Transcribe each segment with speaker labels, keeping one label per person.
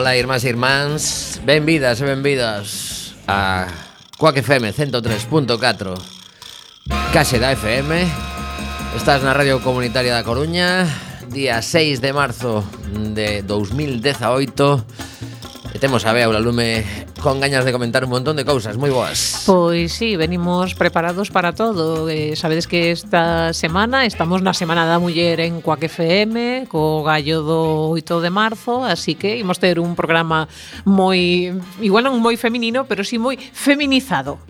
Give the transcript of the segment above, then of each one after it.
Speaker 1: Ola, irmás e irmáns. Benvidas e benvidas a Coac FM 103.4 Case da FM Estás na Radio Comunitaria da Coruña Día 6 de marzo de 2018 E temos a Bea Lume con gañas de comentar un montón de cousas moi boas.
Speaker 2: Pois sí, venimos preparados para todo. Eh, sabedes que esta semana estamos na Semana da Muller en Coac FM, co gallo do 8 de marzo, así que imos ter un programa moi igual non moi feminino, pero si sí moi feminizado.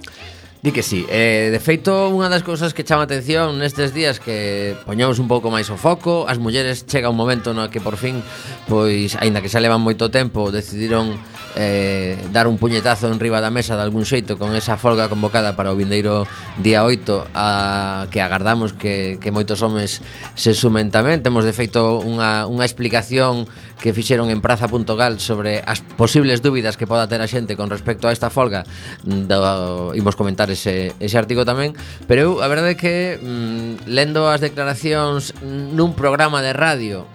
Speaker 1: Di que sí. Eh, de feito, unha das cousas que chama atención nestes días que poñamos un pouco máis o foco, as mulleres chega un momento no que por fin, pois, aínda que xa levan moito tempo, decidiron eh, dar un puñetazo en riba da mesa de algún xeito con esa folga convocada para o vindeiro día 8 a, que agardamos que, que moitos homes se sumen tamén. Temos de feito unha, unha explicación que fixeron en praza.gal sobre as posibles dúbidas que poda ter a xente con respecto a esta folga. Mm, do, imos comentar ese, ese artigo tamén Pero eu, a verdade é que mm, lendo as declaracións nun programa de radio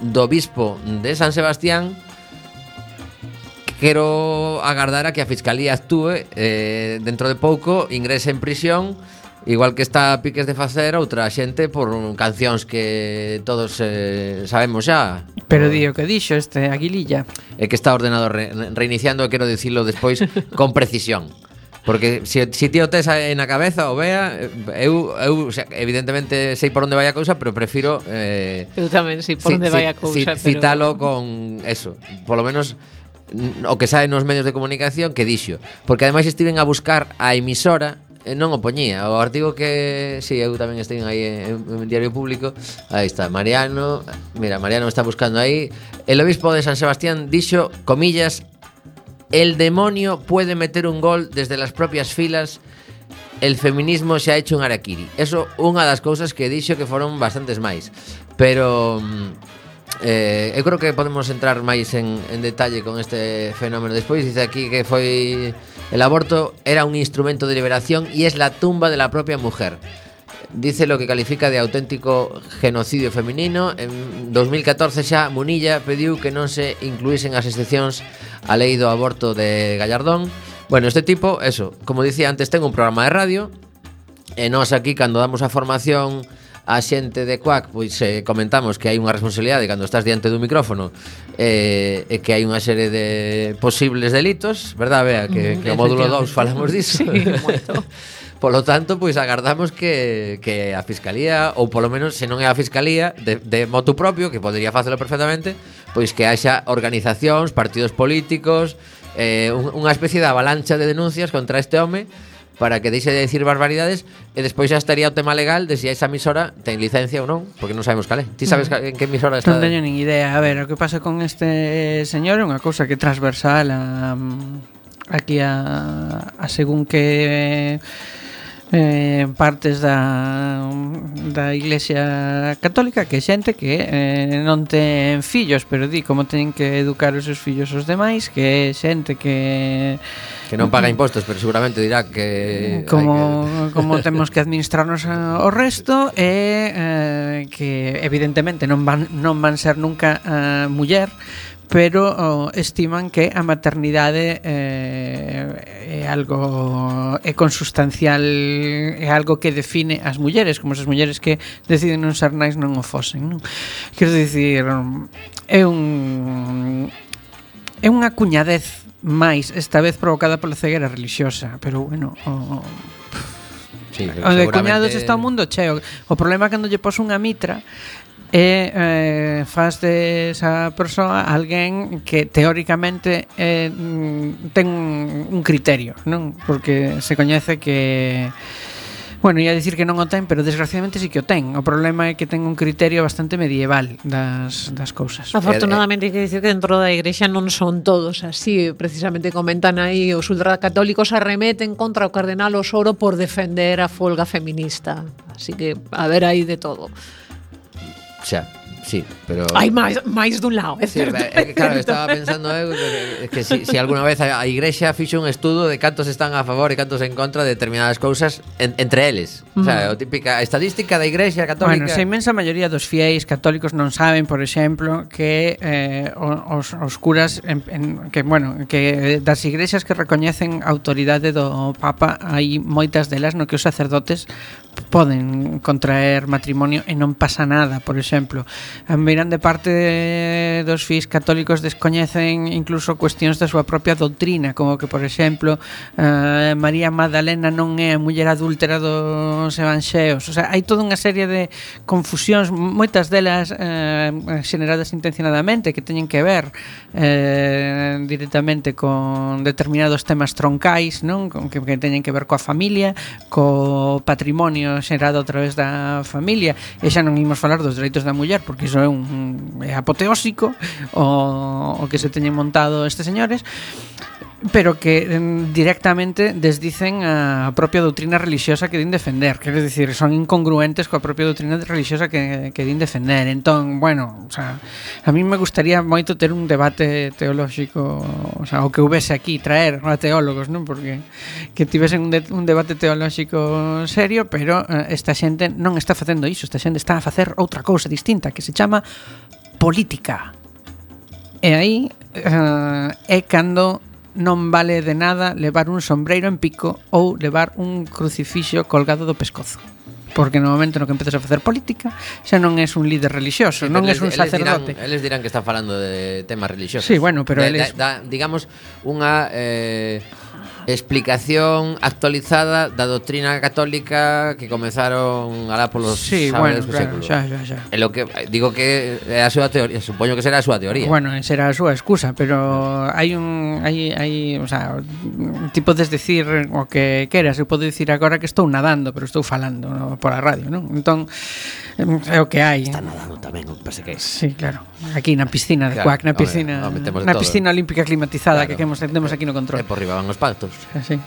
Speaker 1: do bispo de San Sebastián Quero agardar a que a Fiscalía actúe eh, dentro de pouco, ingrese en prisión Igual que está a piques de facer outra xente por cancións que todos eh, sabemos xa.
Speaker 3: Pero di o que dixo este Aguililla.
Speaker 1: É que está ordenado re reiniciando, quero dicilo despois con precisión. Porque se si, si ti o tes na cabeza o vea, eu, eu o sea, evidentemente sei por onde vai a cousa, pero prefiro eh,
Speaker 2: Eu tamén sei por si, onde vai a cousa, si, pero
Speaker 1: citalo con eso, polo menos o que sae nos medios de comunicación que dixo, porque ademais estiven a buscar a emisora e non o poñía. O artigo que si sí, eu tamén estive aí en, en, en Diario Público, aí está Mariano, mira, Mariano está buscando aí. El obispo de San Sebastián dixo, comillas, El demonio puede meter un gol desde las propias filas el feminismo se ha hecho un araquiri. Eso unha das cousas que dixo que foron bastantes máis. Pero mm, eh, eu creo que podemos entrar máis en, en detalle con este fenómeno. Despois dice aquí que foi el aborto era un instrumento de liberación y es la tumba de la propia mujer dice lo que califica de auténtico genocidio feminino. En 2014 xa Munilla pediu que non se incluísen as excepcións á lei do aborto de Gallardón. Bueno, este tipo, eso, como dicía antes, ten un programa de radio eh, e nós aquí cando damos a formación a xente de CUAC pois eh, comentamos que hai unha responsabilidade cando estás diante dun micrófono eh, e que hai unha serie de posibles delitos, verdad, Bea? Que, mm, que o módulo 2 falamos disso.
Speaker 2: Sí, moito.
Speaker 1: Polo tanto, pois agardamos que, que a Fiscalía, ou polo menos se non é a Fiscalía, de, de moto propio, que podría facelo perfectamente, pois que haxa organizacións, partidos políticos, eh, unha especie de avalancha de denuncias contra este home para que deixe de decir barbaridades e despois xa estaría o tema legal de se si esa emisora ten licencia ou non, porque non sabemos cal é. Ti sabes mm. en que emisora está?
Speaker 3: Non teño nin idea. A ver, o que pasa con este señor é unha cousa que transversal a, aquí a, a según que eh, partes da, da Iglesia Católica que xente que eh, non ten fillos, pero di como ten que educar os seus fillos os demais, que é xente que
Speaker 1: que non paga impostos, pero seguramente dirá que
Speaker 3: como que... como temos que administrarnos o resto e eh, que evidentemente non van non van ser nunca eh, muller pero oh, estiman que a maternidade eh, é algo é consustancial é algo que define as mulleres como as mulleres que deciden non ser nais non o fosen non? quero dicir é un é unha cuñadez máis esta vez provocada pola ceguera religiosa pero bueno o,
Speaker 1: Sí,
Speaker 3: o de cuñados está o mundo cheo. O problema é cando lle pos unha mitra e eh, faz de esa persoa alguén que teóricamente eh, ten un criterio, non? Porque se coñece que Bueno, ia dicir que non o ten, pero desgraciadamente sí que o ten. O problema é que ten un criterio bastante medieval das, das cousas.
Speaker 2: Afortunadamente, hai que dicir que dentro da igrexa non son todos así. Precisamente comentan aí os ultracatólicos arremeten contra o cardenal Osoro por defender a folga feminista. Así que, a ver aí de todo.
Speaker 1: Xa. Sí, pero...
Speaker 2: Hai máis, máis dun lado, é
Speaker 1: sí,
Speaker 2: certo.
Speaker 1: É, claro, estaba pensando eu eh, que, que si, si alguna vez a, a Igrexa fixo un estudo de cantos están a favor e cantos en contra de determinadas cousas en, entre eles. O sea, mm. o típica a estadística da Igrexa católica...
Speaker 3: Bueno, a inmensa maioría dos fiéis católicos non saben, por exemplo, que eh, os, os curas en, en, que, bueno, que das igrexas que recoñecen a autoridade do Papa hai moitas delas no que os sacerdotes poden contraer matrimonio e non pasa nada, por exemplo. A grande parte dos fis católicos descoñecen incluso cuestións da súa propia doutrina, como que, por exemplo, eh, María Magdalena non é a muller adúltera dos evanxeos. O sea, hai toda unha serie de confusións, moitas delas eh, xeneradas intencionadamente, que teñen que ver eh, directamente con determinados temas troncais, non? Con que, que teñen que ver coa familia, co patrimonio, patrimonio xerado a través da familia e xa non imos falar dos dereitos da muller porque iso é un é apoteósico o, o que se teñen montado estes señores pero que directamente desdicen a propia doutrina religiosa que din defender. Quero dicir, son incongruentes coa propia doutrina religiosa que, que din defender. Entón, bueno, o sea, a mí me gustaría moito ter un debate teolóxico o, sea, o que houvese aquí traer a teólogos, non? porque que tivesen un, de, un debate teolóxico serio, pero eh, esta xente non está facendo iso, esta xente está a facer outra cousa distinta que se chama política. E aí eh, é cando non vale de nada levar un sombreiro en pico ou levar un crucifixo colgado do pescozo porque no momento no que empezas a facer política xa non és un líder relixioso,
Speaker 1: sí,
Speaker 3: non és un
Speaker 1: sacerdote. Eles dirán, eles dirán que está falando de temas relixiosos.
Speaker 3: Sí, bueno, pero
Speaker 1: de,
Speaker 3: eles...
Speaker 1: Da, digamos, unha... Eh, Explicación actualizada da doutrina católica que comezaron alá polos
Speaker 3: sí,
Speaker 1: sábados bueno, do
Speaker 3: claro,
Speaker 1: século.
Speaker 3: xa, xa, xa.
Speaker 1: É lo que digo que é a súa teoría, supoño que será a súa teoría.
Speaker 3: Bueno, será a súa excusa, pero hai un hai hai, o sea, ti podes decir o que queras, eu podo dicir agora que estou nadando, pero estou falando no, por a radio, non? Entón é o que hai.
Speaker 1: Está nadando tamén, pase que.
Speaker 3: Sí, claro. Aquí na piscina de
Speaker 1: claro,
Speaker 3: Cuac, na piscina,
Speaker 1: home,
Speaker 3: na
Speaker 1: todo.
Speaker 3: piscina olímpica climatizada
Speaker 1: claro,
Speaker 3: que temos, temos aquí no control.
Speaker 1: E por riba van os pactos
Speaker 3: así.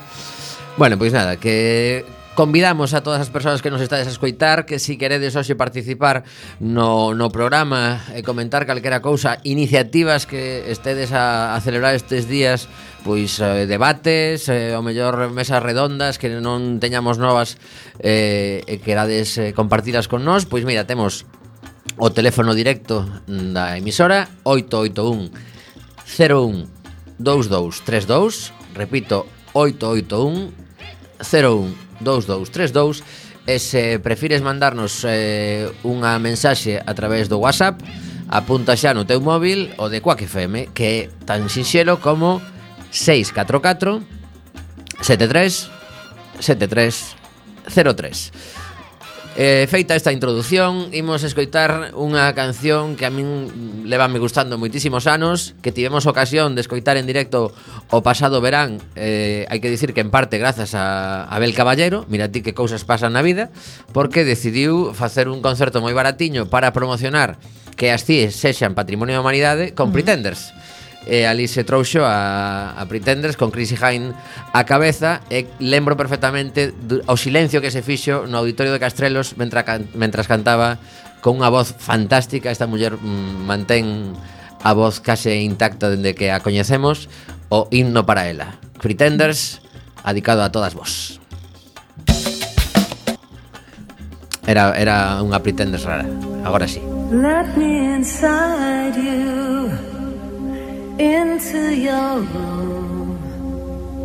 Speaker 1: Bueno, pois nada, que Convidamos a todas as persoas que nos estades a escoitar que si queredes hoxe participar no, no programa e comentar calquera cousa, iniciativas que estedes a, a celebrar estes días pois eh, debates, eh, o mellor mesas redondas que non teñamos novas eh, e querades eh, compartilas con nós, pois mira, temos o teléfono directo da emisora 881 01 2232 repito, 881 012232 e se prefires mandarnos eh, unha mensaxe a través do WhatsApp, apunta xa no teu móvil o de Quack FM, que é tan sinxelo como 644 73 73 03. Eh, feita esta introdución, imos escoitar unha canción que a min levanme gustando moitísimos anos, que tivemos ocasión de escoitar en directo o pasado verán, eh, hai que dicir que en parte grazas a Abel Caballero, mira ti que cousas pasan na vida, porque decidiu facer un concerto moi baratiño para promocionar que as CIES sexan Patrimonio da Humanidade con uh -huh. Pretenders e ali se trouxo a, a Pretenders con Chrissy Hine a cabeza e lembro perfectamente do, o silencio que se fixo no auditorio de Castrelos mentra, can, mentras cantaba con unha voz fantástica. Esta muller mm, mantén a voz case intacta dende que a coñecemos o himno para ela. Pretenders adicado a todas vos Era, era unha Pretenders rara. Agora sí.
Speaker 4: Let me inside you. Into your room.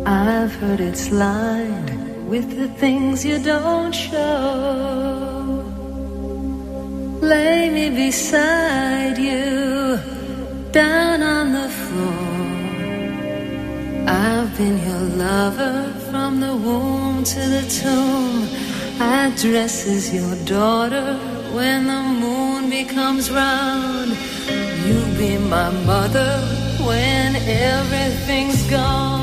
Speaker 4: I've heard it's lined with the things you don't show. Lay me beside you down on the floor. I've been your lover from the womb to the tomb. I dress as your daughter when the moon becomes round. You be my mother when everything's gone.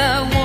Speaker 4: And I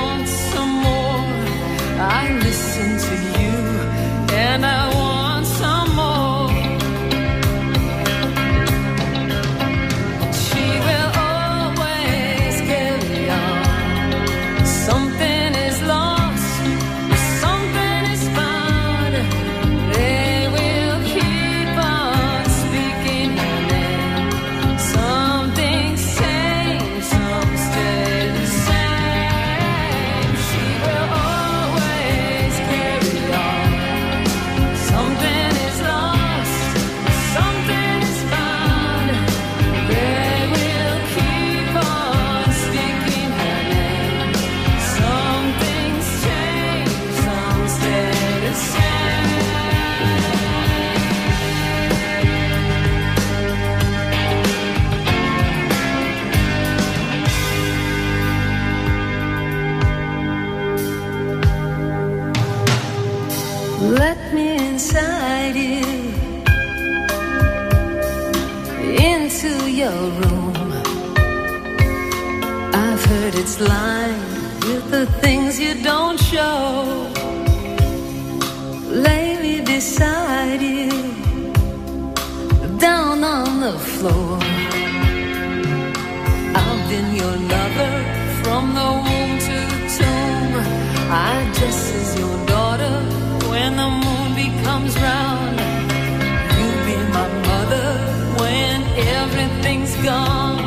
Speaker 4: Let me inside you into your room. I've heard it's lined with the things you don't show. Lay me beside you down on the floor. I've been your lover from the womb to the tomb. I dress as your daughter when the moon becomes round. You be my mother when everything's gone.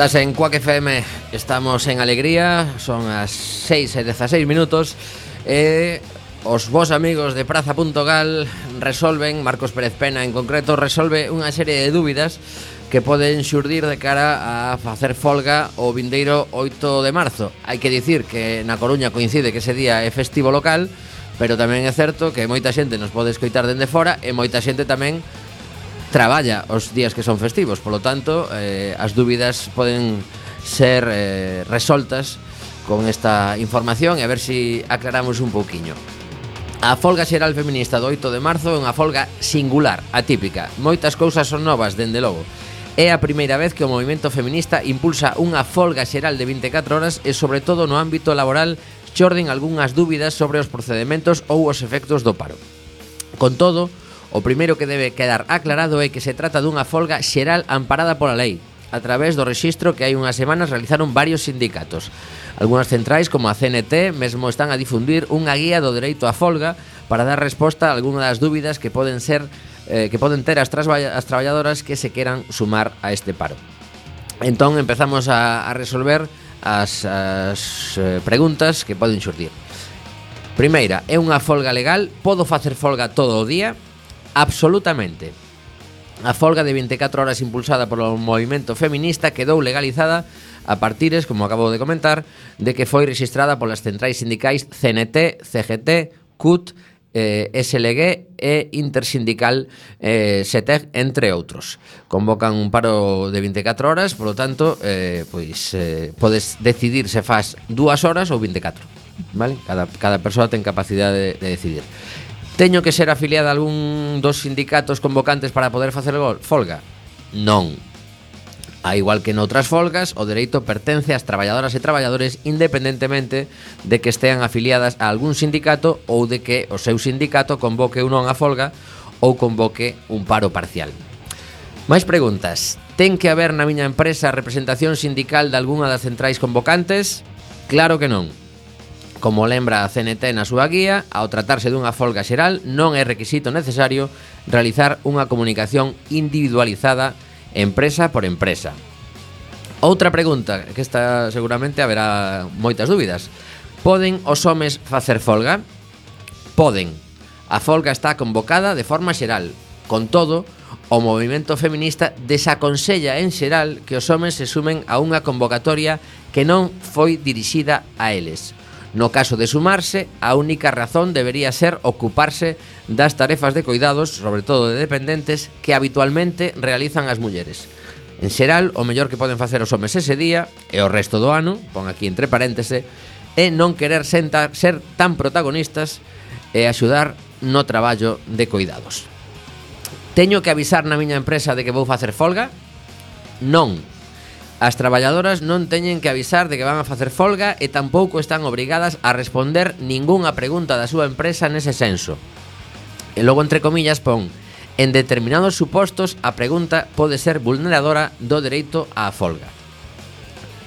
Speaker 1: Estás en Cuac FM, estamos en alegría, son as 6 e 16 minutos e os vos amigos de Praza.gal resolven, Marcos Pérez Pena en concreto, resolve unha serie de dúbidas que poden xurdir de cara a facer folga o vindeiro 8 de marzo. Hai que dicir que na Coruña coincide que ese día é festivo local, pero tamén é certo que moita xente nos pode escoitar dende fora e moita xente tamén traballa os días que son festivos, polo tanto, eh, as dúbidas poden ser eh, resoltas con esta información e a ver se si aclaramos un pouquiño. A folga xeral feminista do 8 de marzo é unha folga singular, atípica. Moitas cousas son novas, dende logo. É a primeira vez que o movimento feminista impulsa unha folga xeral de 24 horas e, sobre todo, no ámbito laboral, xorden algunhas dúbidas sobre os procedementos ou os efectos do paro. Con todo, O primeiro que debe quedar aclarado é que se trata dunha folga xeral amparada pola lei, a través do rexistro que hai unhas semanas realizaron varios sindicatos. Algúnas centrais, como a CNT, mesmo están a difundir unha guía do dereito á folga para dar resposta a algunha das dúbidas que poden ser eh, que poden ter as, as traballadoras que se queran sumar a este paro. Entón empezamos a, a resolver as, as eh, preguntas que poden xurdir. Primeira, é unha folga legal? Podo facer folga todo o día? absolutamente. A folga de 24 horas impulsada polo movimento feminista quedou legalizada a partires, como acabo de comentar, de que foi registrada polas centrais sindicais CNT, CGT, CUT, eh, SLG e Intersindical eh, SETEG, entre outros. Convocan un paro de 24 horas, polo tanto, eh, pois eh, podes decidir se faz dúas horas ou 24. Vale? Cada, cada persoa ten capacidade de, de decidir. Teño que ser afiliada a algún dos sindicatos convocantes para poder facer folga? Non. A igual que noutras folgas, o dereito pertence ás traballadoras e traballadores independentemente de que estean afiliadas a algún sindicato ou de que o seu sindicato convoque ou non a folga ou convoque un paro parcial. Máis preguntas. Ten que haber na miña empresa representación sindical de algunha das centrais convocantes? Claro que non. Como lembra a CNT na súa guía, ao tratarse dunha folga xeral non é requisito necesario realizar unha comunicación individualizada empresa por empresa. Outra pregunta, que esta seguramente haberá moitas dúbidas. Poden os homes facer folga? Poden. A folga está convocada de forma xeral. Con todo, o movimento feminista desaconsella en xeral que os homes se sumen a unha convocatoria que non foi dirixida a eles No caso de sumarse, a única razón debería ser ocuparse das tarefas de cuidados, sobre todo de dependentes, que habitualmente realizan as mulleres. En xeral, o mellor que poden facer os homes ese día e o resto do ano, pon aquí entre paréntese, é non querer sentar, ser tan protagonistas e axudar no traballo de cuidados. Teño que avisar na miña empresa de que vou facer folga? Non, As traballadoras non teñen que avisar de que van a facer folga e tampouco están obrigadas a responder ningunha pregunta da súa empresa nese senso. E logo entre comillas pon En determinados supostos a pregunta pode ser vulneradora do dereito á folga.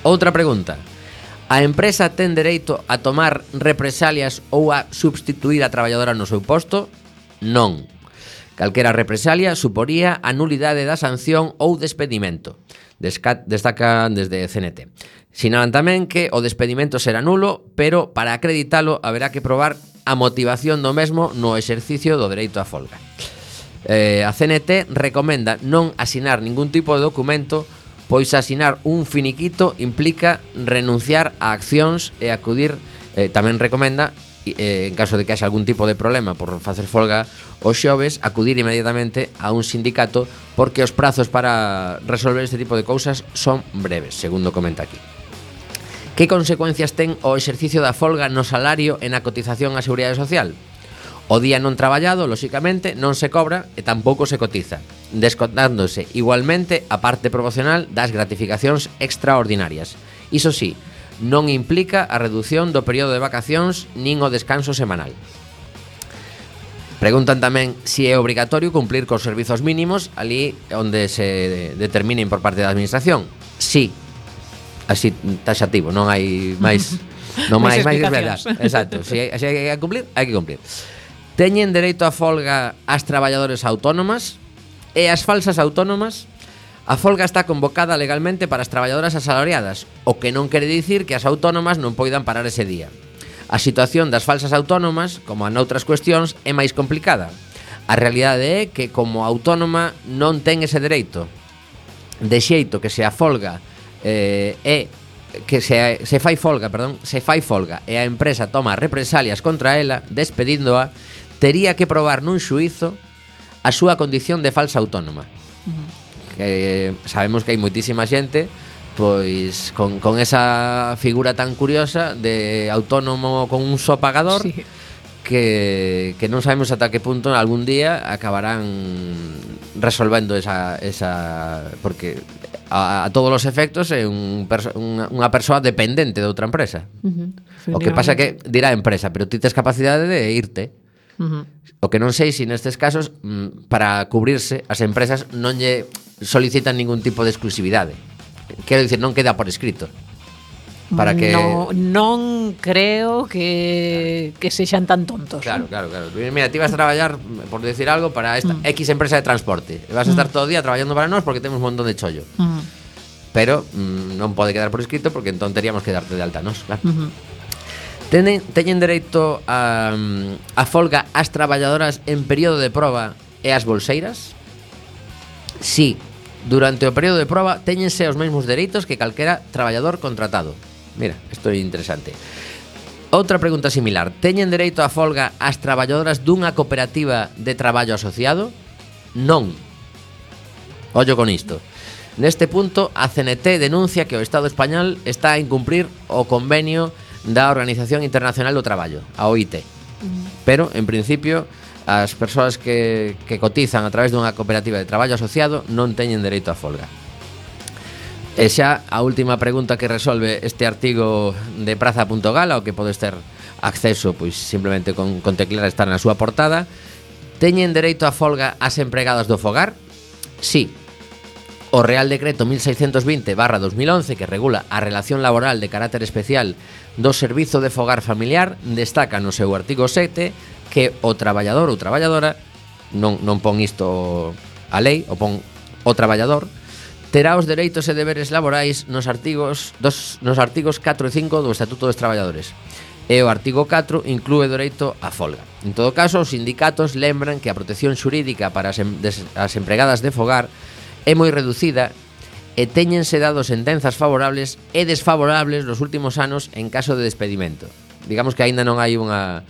Speaker 1: Outra pregunta. A empresa ten dereito a tomar represalias ou a substituir a traballadora no seu posto? Non. Calquera represalia suporía a nulidade da sanción ou despedimento. Destacan desde CNT. Sinalan tamén que o despedimento será nulo, pero para acreditalo haberá que probar a motivación do mesmo no exercicio do dereito á folga. Eh, a CNT recomenda non asinar ningún tipo de documento pois asinar un finiquito implica renunciar a accións e acudir, eh, tamén recomenda eh, en caso de que haxa algún tipo de problema por facer folga os xoves, acudir inmediatamente a un sindicato porque os prazos para resolver este tipo de cousas son breves, segundo comenta aquí. Que consecuencias ten o exercicio da folga no salario e na cotización á Seguridade Social? O día non traballado, lóxicamente, non se cobra e tampouco se cotiza, descontándose igualmente a parte proporcional das gratificacións extraordinarias. Iso sí, non implica a reducción do período de vacacións nin o descanso semanal. Preguntan tamén se si é obrigatorio cumplir cos servizos mínimos ali onde se determinen por parte da administración. Sí, así taxativo, non hai máis non máis máis verdad. Exacto, se si hai, hai que cumplir, hai que cumplir. Teñen dereito a folga as traballadoras autónomas e as falsas autónomas A folga está convocada legalmente para as traballadoras asalariadas, o que non quere dicir que as autónomas non poidan parar ese día. A situación das falsas autónomas, como en outras cuestións, é máis complicada. A realidade é que como autónoma non ten ese dereito. De xeito que se a folga eh, é que se, se fai folga, perdón, se fai folga e a empresa toma represalias contra ela, despedíndoa, tería que probar nun xuizo a súa condición de falsa autónoma que sabemos que hai moitísima xente pois con, con esa figura tan curiosa de autónomo con un só pagador
Speaker 2: sí.
Speaker 1: que, que non sabemos ata que punto algún día acabarán resolvendo esa, esa porque a, a todos os efectos é un perso unha, unha persoa dependente de outra empresa. Uh -huh. O que pasa que dirá a empresa, pero ti tes capacidade de irte.
Speaker 2: Uh -huh.
Speaker 1: O que non sei se si nestes casos mm, para cubrirse as empresas non lle solicitan ningún tipo de exclusividade. Quero dicir, non queda por escrito. Para que
Speaker 2: no, non creo que que sexan tan tontos.
Speaker 1: Claro, claro, claro. Mira, ti vas a traballar por decir algo para esta mm. X empresa de transporte. Vas a estar mm. todo o día traballando para nós porque temos un montón de chollo.
Speaker 2: Mm.
Speaker 1: Pero mm, non pode quedar por escrito porque entón teríamos que darte de alta nós, claro.
Speaker 2: Mm
Speaker 1: -hmm. Tenen, teñen dereito a, mm, a folga as traballadoras en período de proba e as bolseiras? Sí, Durante o período de proba teñense os mesmos dereitos que calquera traballador contratado. Mira, isto é interesante. Outra pregunta similar. Teñen dereito a folga as traballadoras dunha cooperativa de traballo asociado? Non. Ollo con isto. Neste punto, a CNT denuncia que o Estado español está a incumprir o convenio da Organización Internacional do Traballo, a OIT. Pero, en principio, As persoas que, que cotizan a través dunha cooperativa de traballo asociado non teñen dereito a folga. E xa a última pregunta que resolve este artigo de praza.gal ao que podes ter acceso pois simplemente con, con teclear estar na súa portada Teñen dereito a folga as empregadas do fogar? Sí. O Real Decreto 1620 barra 2011 que regula a relación laboral de carácter especial do Servizo de Fogar Familiar destaca no seu artigo 7 que o traballador ou traballadora non, non pon isto a lei, o pon o traballador, terá os dereitos e deberes laborais nos artigos dos, nos artigos 4 e 5 do Estatuto dos Traballadores. E o artigo 4 inclúe o dereito á folga. En todo caso, os sindicatos lembran que a protección xurídica para as, em, des, as empregadas de fogar é moi reducida e teñense dado sentenzas favorables e desfavorables nos últimos anos en caso de despedimento digamos que aínda non hai unha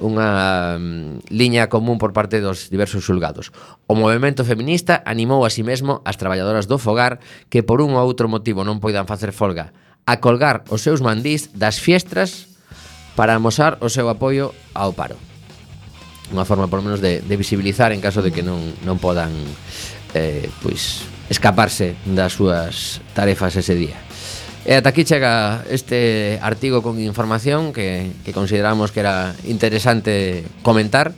Speaker 1: unha um, liña común por parte dos diversos xulgados. O movemento feminista animou a si sí mesmo as traballadoras do fogar que por un ou outro motivo non poidan facer folga a colgar os seus mandís das fiestras para amosar o seu apoio ao paro. Unha forma, por menos, de, de visibilizar en caso de que non, non podan eh, pois, escaparse das súas tarefas ese día. E ata aquí chega este artigo con información que, que consideramos que era interesante comentar.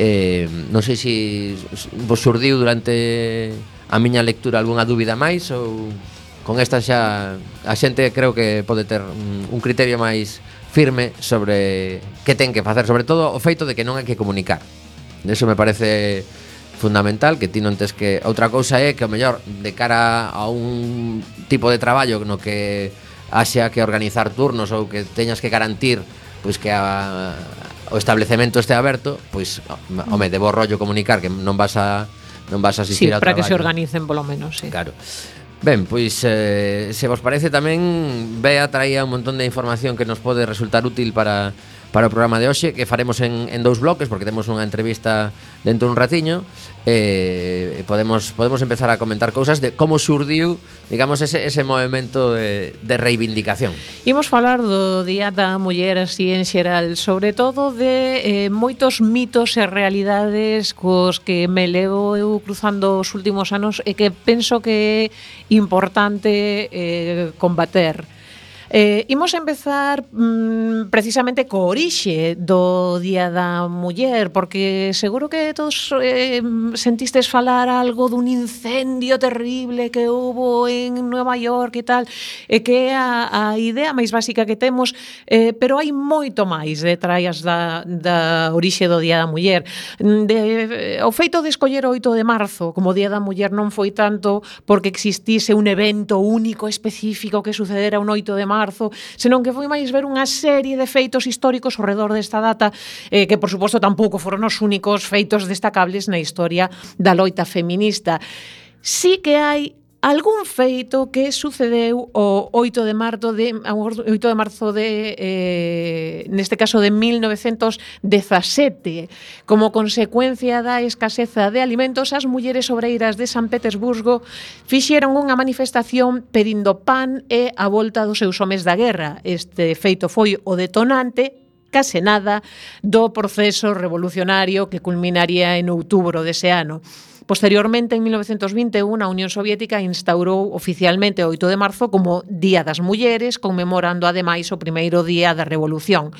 Speaker 1: Eh, non sei se vos surdiu durante a miña lectura algunha dúbida máis ou con esta xa a xente creo que pode ter mm, un criterio máis firme sobre que ten que facer, sobre todo o feito de que non hai que comunicar. Eso me parece fundamental que ti non tes que outra cousa é que o mellor de cara a un tipo de traballo no que haxa que organizar turnos ou que teñas que garantir pois que a, o establecemento este aberto, pois home, de bo rollo comunicar que non vas a non vas a asistir sí, ao traballo.
Speaker 2: para que se organicen polo menos, sí.
Speaker 1: Claro. Ben, pois eh, se vos parece tamén Bea traía un montón de información que nos pode resultar útil para para o programa de hoxe que faremos en, en dous bloques porque temos unha entrevista dentro un ratiño eh, podemos podemos empezar a comentar cousas de como surdiu digamos ese, ese movimento de, de reivindicación.
Speaker 2: Imos falar do Día da Muller así en xeral sobre todo de eh, moitos mitos e realidades cos que me levo eu cruzando os últimos anos e que penso que é importante eh, combater. Eh, imos empezar mm, precisamente co orixe do Día da Muller, porque seguro que todos eh, sentistes falar algo dun incendio terrible que hubo en Nueva York e tal, e que é a, a idea máis básica que temos, eh, pero hai moito máis detrás da, da orixe do Día da Muller. De, o feito de escoller o 8 de marzo como Día da Muller non foi tanto porque existise un evento único específico que sucedera un 8 de marzo, marzo, senón que foi máis ver unha serie de feitos históricos ao redor desta data, eh, que por suposto tampouco foron os únicos feitos destacables na historia da loita feminista. Sí que hai algún feito que sucedeu o 8 de marzo de 8 de marzo de eh, neste caso de 1917 como consecuencia da escaseza de alimentos as mulleres obreiras de San Petersburgo fixeron unha manifestación pedindo pan e a volta dos seus homes da guerra este feito foi o detonante case nada do proceso revolucionario que culminaría en outubro dese ano. Posteriormente, en 1921, a Unión Soviética instaurou oficialmente o 8 de marzo como Día das Mulleres, conmemorando ademais o primeiro día da Revolución.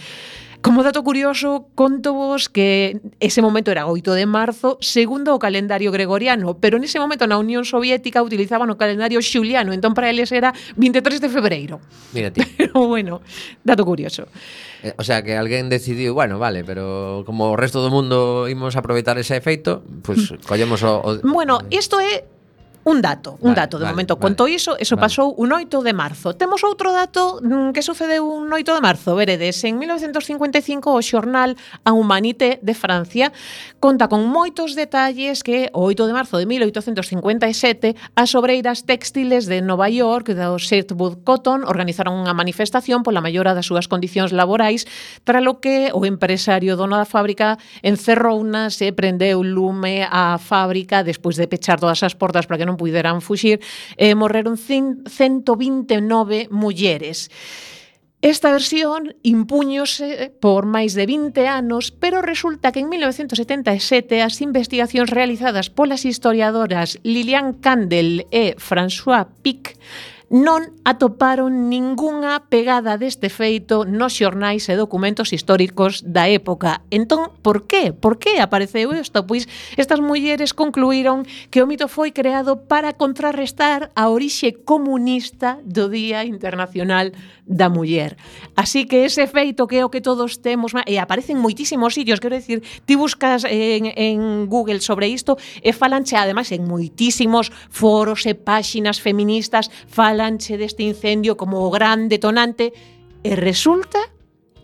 Speaker 2: Como dato curioso, contovos que ese momento era 8 de marzo, segundo o calendario gregoriano, pero nese momento na Unión Soviética utilizaban o calendario xuliano, entón para eles era 23 de febreiro.
Speaker 1: Mira ti.
Speaker 2: Pero bueno, dato curioso.
Speaker 1: Eh, o sea que alguén decidiu, bueno, vale, pero como o resto do mundo imos aproveitar ese efeito, pois pues, mm. collemos o, o
Speaker 2: Bueno, isto é Un dato, un
Speaker 1: vale,
Speaker 2: dato, de
Speaker 1: vale,
Speaker 2: momento
Speaker 1: vale,
Speaker 2: conto iso, eso
Speaker 1: vale.
Speaker 2: pasou un 8 de marzo. Temos outro dato mm, que sucedeu un 8 de marzo, veredes, en 1955 o xornal A Humanité de Francia conta con moitos detalles que o 8 de marzo de 1857 as obreiras textiles de Nova York do Sherwood Cotton organizaron unha manifestación pola maiora das súas condicións laborais tra lo que o empresario dono da fábrica encerrou e prendeu lume á fábrica despois de pechar todas as portas para que non puderan fuxir, eh, morreron 129 mulleres. Esta versión impúñose por máis de 20 anos, pero resulta que en 1977 as investigacións realizadas polas historiadoras Lilian Candel e François Pic non atoparon ningunha pegada deste feito nos xornais e documentos históricos da época. Entón, por qué? Por que apareceu isto? Pois estas mulleres concluíron que o mito foi creado para contrarrestar a orixe comunista do Día Internacional da Muller. Así que ese feito que é o que todos temos, e aparecen moitísimos sitios, quero decir, ti buscas en, en Google sobre isto e falanche ademais en moitísimos foros e páxinas feministas, avalanche deste incendio como o gran detonante e resulta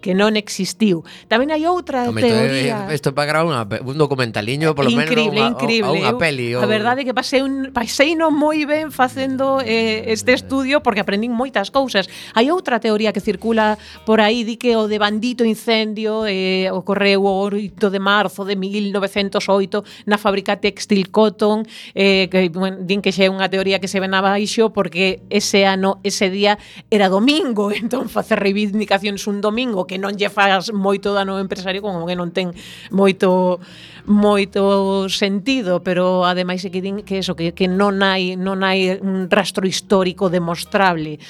Speaker 2: que non existiu. Tamén hai outra
Speaker 1: Home,
Speaker 2: teoría.
Speaker 1: Isto para gravar unha, un documentaliño, polo
Speaker 2: increíble,
Speaker 1: menos,
Speaker 2: increíble.
Speaker 1: Unha peli. Ou...
Speaker 2: A verdade é que pasei un, pasei non moi ben facendo eh, este estudio porque aprendín moitas cousas. Hai outra teoría que circula por aí, di que o de bandito incendio eh, ocorreu o 8 de marzo de 1908 na fábrica textil Cotton, eh, que bueno, din que xa é unha teoría que se ven abaixo porque ese ano, ese día era domingo, entón facer reivindicacións un domingo que que non lle faz moito dano ao empresario como que non ten moito moito sentido, pero ademais é que din que eso que que non hai non hai un rastro histórico demostrable.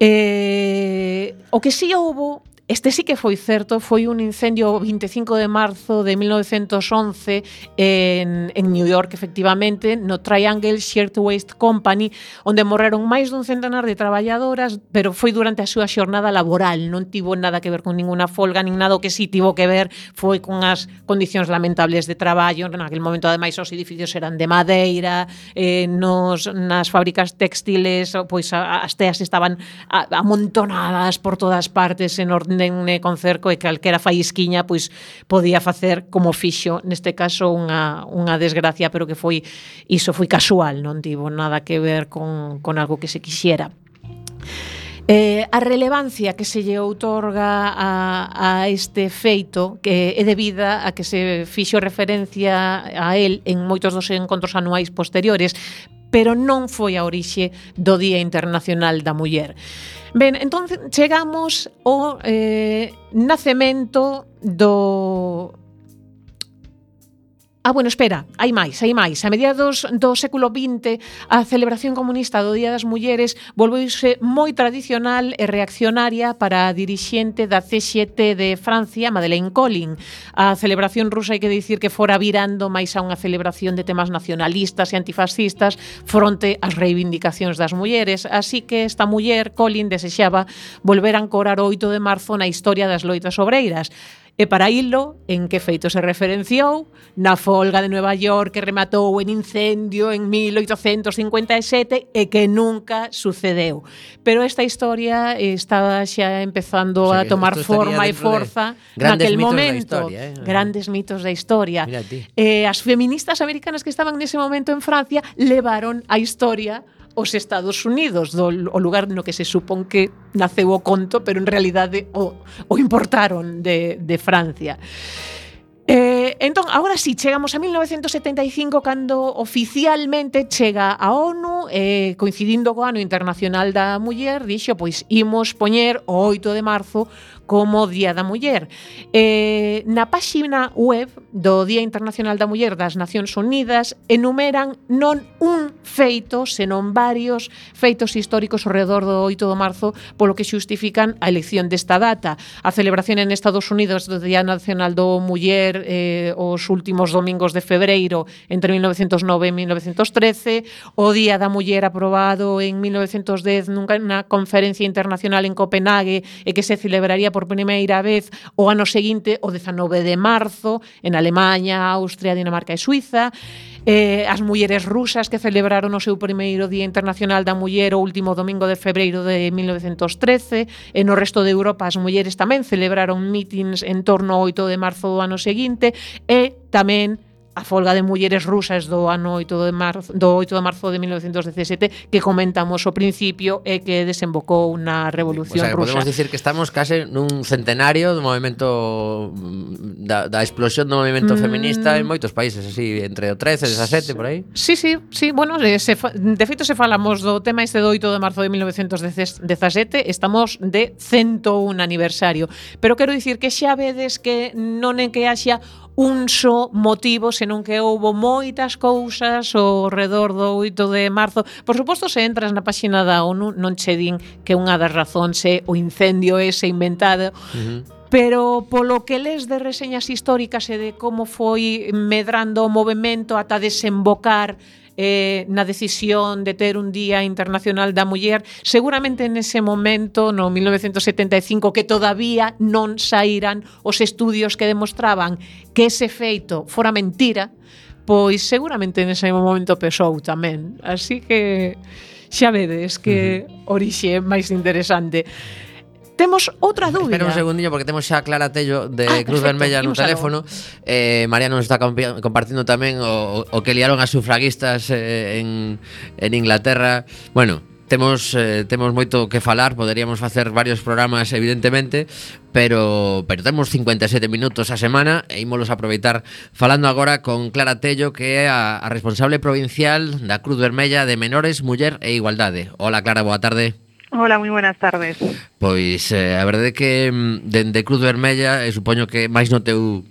Speaker 2: Eh, o que si sí houbo Este sí que foi certo, foi un incendio o 25 de marzo de 1911 en, en New York, efectivamente, no Triangle Shirt Waste Company, onde morreron máis dun centenar de traballadoras, pero foi durante a súa xornada laboral, non tivo nada que ver con ninguna folga, nin nada. O que sí tivo que ver foi con as condicións lamentables de traballo, naquel momento ademais os edificios eran de madeira, eh, nos, nas fábricas textiles, pois a, as teas estaban amontonadas por todas partes en orden dende Concerco e calquera faisquiña pois podía facer como fixo neste caso unha, unha desgracia pero que foi iso foi casual non tivo nada que ver con, con algo que se quixera Eh, a relevancia que se lle outorga a, a este feito que é debida a que se fixo referencia a él en moitos dos encontros anuais posteriores, pero non foi a orixe do Día Internacional da Muller. Ben, entón chegamos ao eh, nacemento do Ah, bueno, espera, hai máis, hai máis. A mediados do século XX, a celebración comunista do Día das Mulleres volveuse moi tradicional e reaccionaria para a dirixente da C7 de Francia, Madeleine Colin. A celebración rusa hai que dicir que fora virando máis a unha celebración de temas nacionalistas e antifascistas fronte ás reivindicacións das mulleres. Así que esta muller, Colin, desexaba volver a ancorar o 8 de marzo na historia das loitas obreiras. E para ilo, en que feito se referenciou, na folga de Nueva York que rematou en incendio en 1857 e que nunca sucedeu. Pero esta historia estaba xa empezando
Speaker 1: o sea,
Speaker 2: a tomar forma e forza naquel momento.
Speaker 1: Historia, eh?
Speaker 2: Grandes mitos da historia. Eh, as feministas americanas que estaban nese momento en Francia levaron a historia os Estados Unidos, do, o lugar no que se supón que naceu o conto, pero en realidade o, o importaron de, de Francia. Eh, entón, agora sí, chegamos a 1975 cando oficialmente chega a ONU eh, coincidindo co ano internacional da muller dixo, pois imos poñer o 8 de marzo como Día da Muller. Eh, na páxina web do Día Internacional da Muller das Nacións Unidas enumeran non un feito, senón varios feitos históricos ao redor do 8 de marzo, polo que xustifican a elección desta data. A celebración en Estados Unidos do Día Nacional do Muller eh, os últimos domingos de febreiro entre 1909 e 1913, o Día da Muller aprobado en 1910 nunca na Conferencia Internacional en Copenhague e que se celebraría por por primeira vez o ano seguinte, o 19 de marzo, en Alemanha, Austria, Dinamarca e Suiza, eh, as mulleres rusas que celebraron o seu primeiro Día Internacional da Muller o último domingo de febreiro de 1913, e no resto de Europa as mulleres tamén celebraron mítins en torno ao 8 de marzo do ano seguinte, e tamén a folga de mulleres rusas do ano 8 de marzo, do 8 de marzo de 1917 que comentamos ao principio e que desembocou na revolución
Speaker 1: o sea,
Speaker 2: rusa.
Speaker 1: Podemos dicir que estamos case nun centenario do movimento mm, da, da explosión do movimento
Speaker 2: mm.
Speaker 1: feminista en moitos países, así entre o 13 e 17 por aí.
Speaker 2: Sí, sí, sí, bueno, eh, se fa, de feito se falamos do tema este do 8 de marzo de 1917, estamos de 101 aniversario, pero quero dicir que xa vedes que non é que haxa un só motivo, senón que houbo moitas cousas ao redor do 8 de marzo. Por suposto, se entras na páxina da ONU, non che din que unha das razóns é o incendio ese inventado,
Speaker 1: uh -huh
Speaker 2: pero polo que les de reseñas históricas e de como foi medrando o movimento ata desembocar eh, na decisión de ter un Día Internacional da Muller, seguramente nese momento, no 1975, que todavía non saíran os estudios que demostraban que ese feito fora mentira, pois seguramente nese momento pesou tamén. Así que xa vedes que orixe máis interesante. Temos outra dúbida.
Speaker 1: Espera un segundinho porque temos xa a Clara Tello de
Speaker 2: ah,
Speaker 1: Cruz Vermella no teléfono. Eh, Mariano está compartindo tamén o, o que liaron as sufragistas eh, en, en Inglaterra. Bueno, temos eh, temos moito que falar, poderíamos facer varios programas evidentemente, pero pero temos 57 minutos a semana e ímolos aproveitar falando agora con Clara Tello que é a, a responsable provincial da Cruz Vermella de Menores, Muller e Igualdade. Hola Clara, boa tarde.
Speaker 5: Hola, moi buenas tardes.
Speaker 1: Pois eh, a verdade é que mm, dende Cruz Vermella, e supoño que máis no teu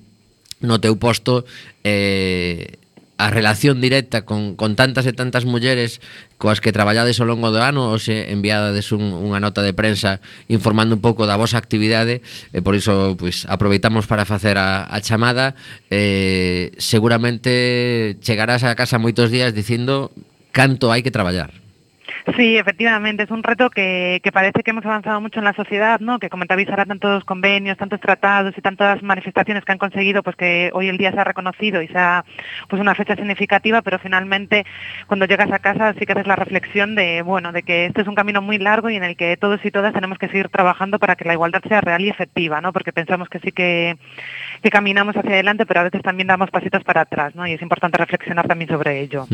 Speaker 1: no teu posto eh, a relación directa con, con tantas e tantas mulleres coas que traballades ao longo do ano hoxe se enviadades un, unha nota de prensa informando un pouco da vosa actividade e por iso pois, aproveitamos para facer a, a chamada eh, seguramente chegarás a casa moitos días dicindo canto hai que traballar
Speaker 5: Sí, efectivamente, es un reto que, que parece que hemos avanzado mucho en la sociedad, ¿no? Que comentabais ahora tantos convenios, tantos tratados y tantas manifestaciones que han conseguido pues que hoy el día se ha reconocido y sea pues una fecha significativa, pero finalmente cuando llegas a casa sí que haces la reflexión de bueno, de que este es un camino muy largo y en el que todos y todas tenemos que seguir trabajando para que la igualdad sea real y efectiva, ¿no? Porque pensamos que sí que, caminamos hacia adelante, pero a veces también damos pasitos para atrás, ¿no? Y es importante reflexionar también sobre ello.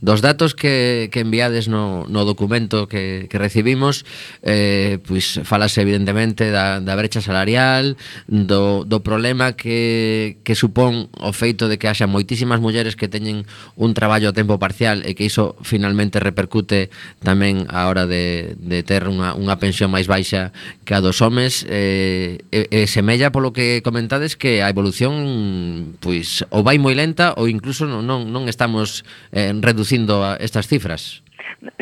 Speaker 1: Dos datos que, que enviades no no documento que, que recibimos eh, pois falase evidentemente da, da brecha salarial do, do problema que, que supón o feito de que haxa moitísimas mulleres que teñen un traballo a tempo parcial e que iso finalmente repercute tamén a hora de, de ter unha, unha pensión máis baixa que a dos homes eh, e, e semella polo que comentades que a evolución pois ou vai moi lenta ou incluso non, non, non estamos eh, reducindo estas cifras.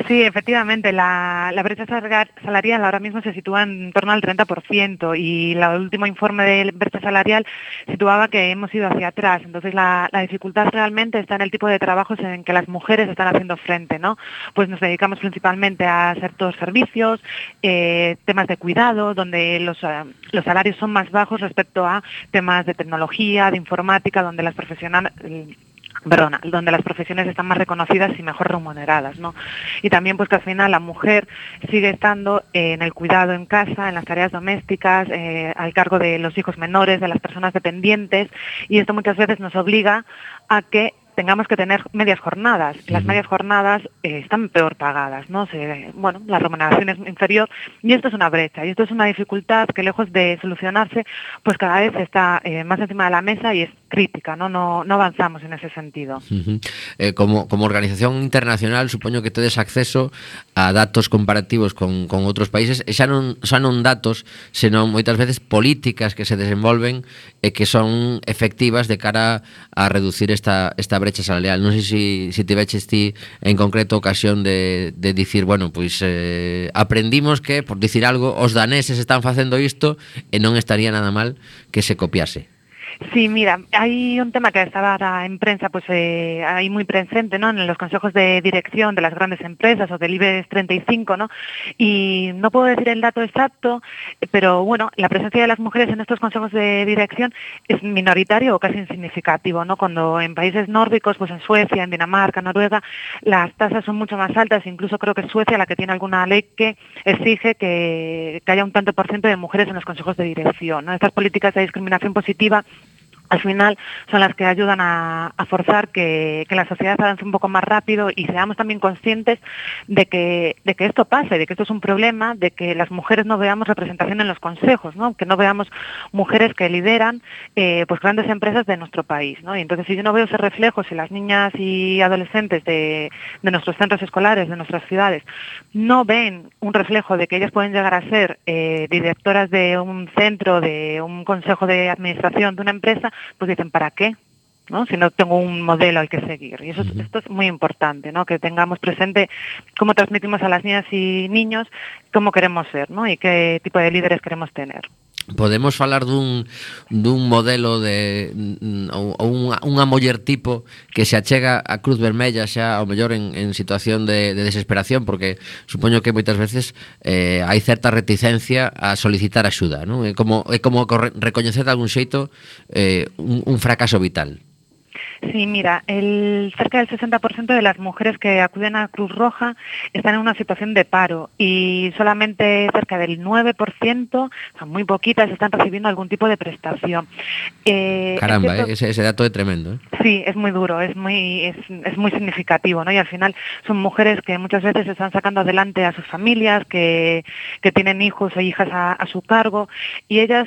Speaker 5: Sí, efectivamente, la, la brecha salarial ahora mismo se sitúa en torno al 30% y el último informe de brecha salarial situaba que hemos ido hacia atrás. Entonces, la, la dificultad realmente está en el tipo de trabajos en que las mujeres están haciendo frente, ¿no? Pues nos dedicamos principalmente a ciertos servicios, eh, temas de cuidado, donde los, eh, los salarios son más bajos respecto a temas de tecnología, de informática, donde las profesionales perdona, donde las profesiones están más reconocidas y mejor remuneradas, ¿no? Y también pues que al final la mujer sigue estando en el cuidado en casa, en las tareas domésticas, eh, al cargo de los hijos menores, de las personas dependientes, y esto muchas veces nos obliga a que tengamos que tener medias jornadas. Las medias jornadas eh, están peor pagadas, ¿no? Se, bueno, la remuneración es inferior y esto es una brecha y esto es una dificultad que lejos de solucionarse, pues cada vez está eh, más encima de la mesa y es crítica, ¿no? No, no avanzamos en ese sentido.
Speaker 1: Eh, como, como organización internacional supoño que tedes acceso a datos comparativos con, con outros países e xa non, xa non datos senón moitas veces políticas que se desenvolven e que son efectivas de cara a reducir esta, esta brecha brecha salarial. Non sei se, se te veches ti en concreto ocasión de, de dicir, bueno, pois eh, aprendimos que, por dicir algo, os daneses están facendo isto e non estaría nada mal que se copiase.
Speaker 5: Sí, mira, hay un tema que estaba en prensa, pues eh, ahí muy presente, ¿no? En los consejos de dirección de las grandes empresas o del IBEX 35, ¿no? Y no puedo decir el dato exacto, pero bueno, la presencia de las mujeres en estos consejos de dirección es minoritario o casi insignificativo, ¿no? Cuando en países nórdicos, pues en Suecia, en Dinamarca, Noruega, las tasas son mucho más altas, incluso creo que es Suecia la que tiene alguna ley que exige que, haya un tanto por ciento de mujeres en los consejos de dirección. Estas políticas de discriminación positiva al final son las que ayudan a, forzar que, la sociedad avance un poco más rápido y seamos también conscientes de que, de que esto pase, de que esto es un problema, de que las mujeres no veamos representación en los consejos, ¿no? que no veamos mujeres que lideran eh, pues grandes empresas de nuestro país. ¿no? Y entonces si yo no veo ese reflejo, si las niñas y adolescentes de, de nuestros centros escolares, de nuestras ciudades, no ven un reflejo de que ellas pueden llegar a ser eh, directoras de un centro, de un consejo de administración de una empresa, pues dicen, ¿para qué? ¿no? si no tengo un modelo al que seguir. Y eso, es- esto es muy importante, ¿no? que tengamos presente cómo transmitimos a las niñas y niños cómo queremos ser ¿no? y qué tipo de líderes queremos tener.
Speaker 1: podemos falar dun, dun modelo de mm, ou, ou unha, unha moller tipo que se achega a Cruz Vermella xa ao mellor en, en situación de, de desesperación porque supoño que moitas veces eh, hai certa reticencia a solicitar axuda non? é como, é como recoñecer de algún xeito eh, un, un fracaso vital
Speaker 5: Sí, mira, el, cerca del 60% de las mujeres que acuden a Cruz Roja están en una situación de paro y solamente cerca del 9%, o sea, muy poquitas, están recibiendo algún tipo de prestación. Eh, es
Speaker 1: Caramba,
Speaker 5: cierto-
Speaker 1: eh, ese, ese dato é tremendo eh?
Speaker 5: Sí, es muy duro, es muy, es, es muy significativo, ¿no? Y al final son mujeres que muchas veces están sacando adelante a sus familias, que, que tienen hijos e hijas a, a su cargo, y ellas,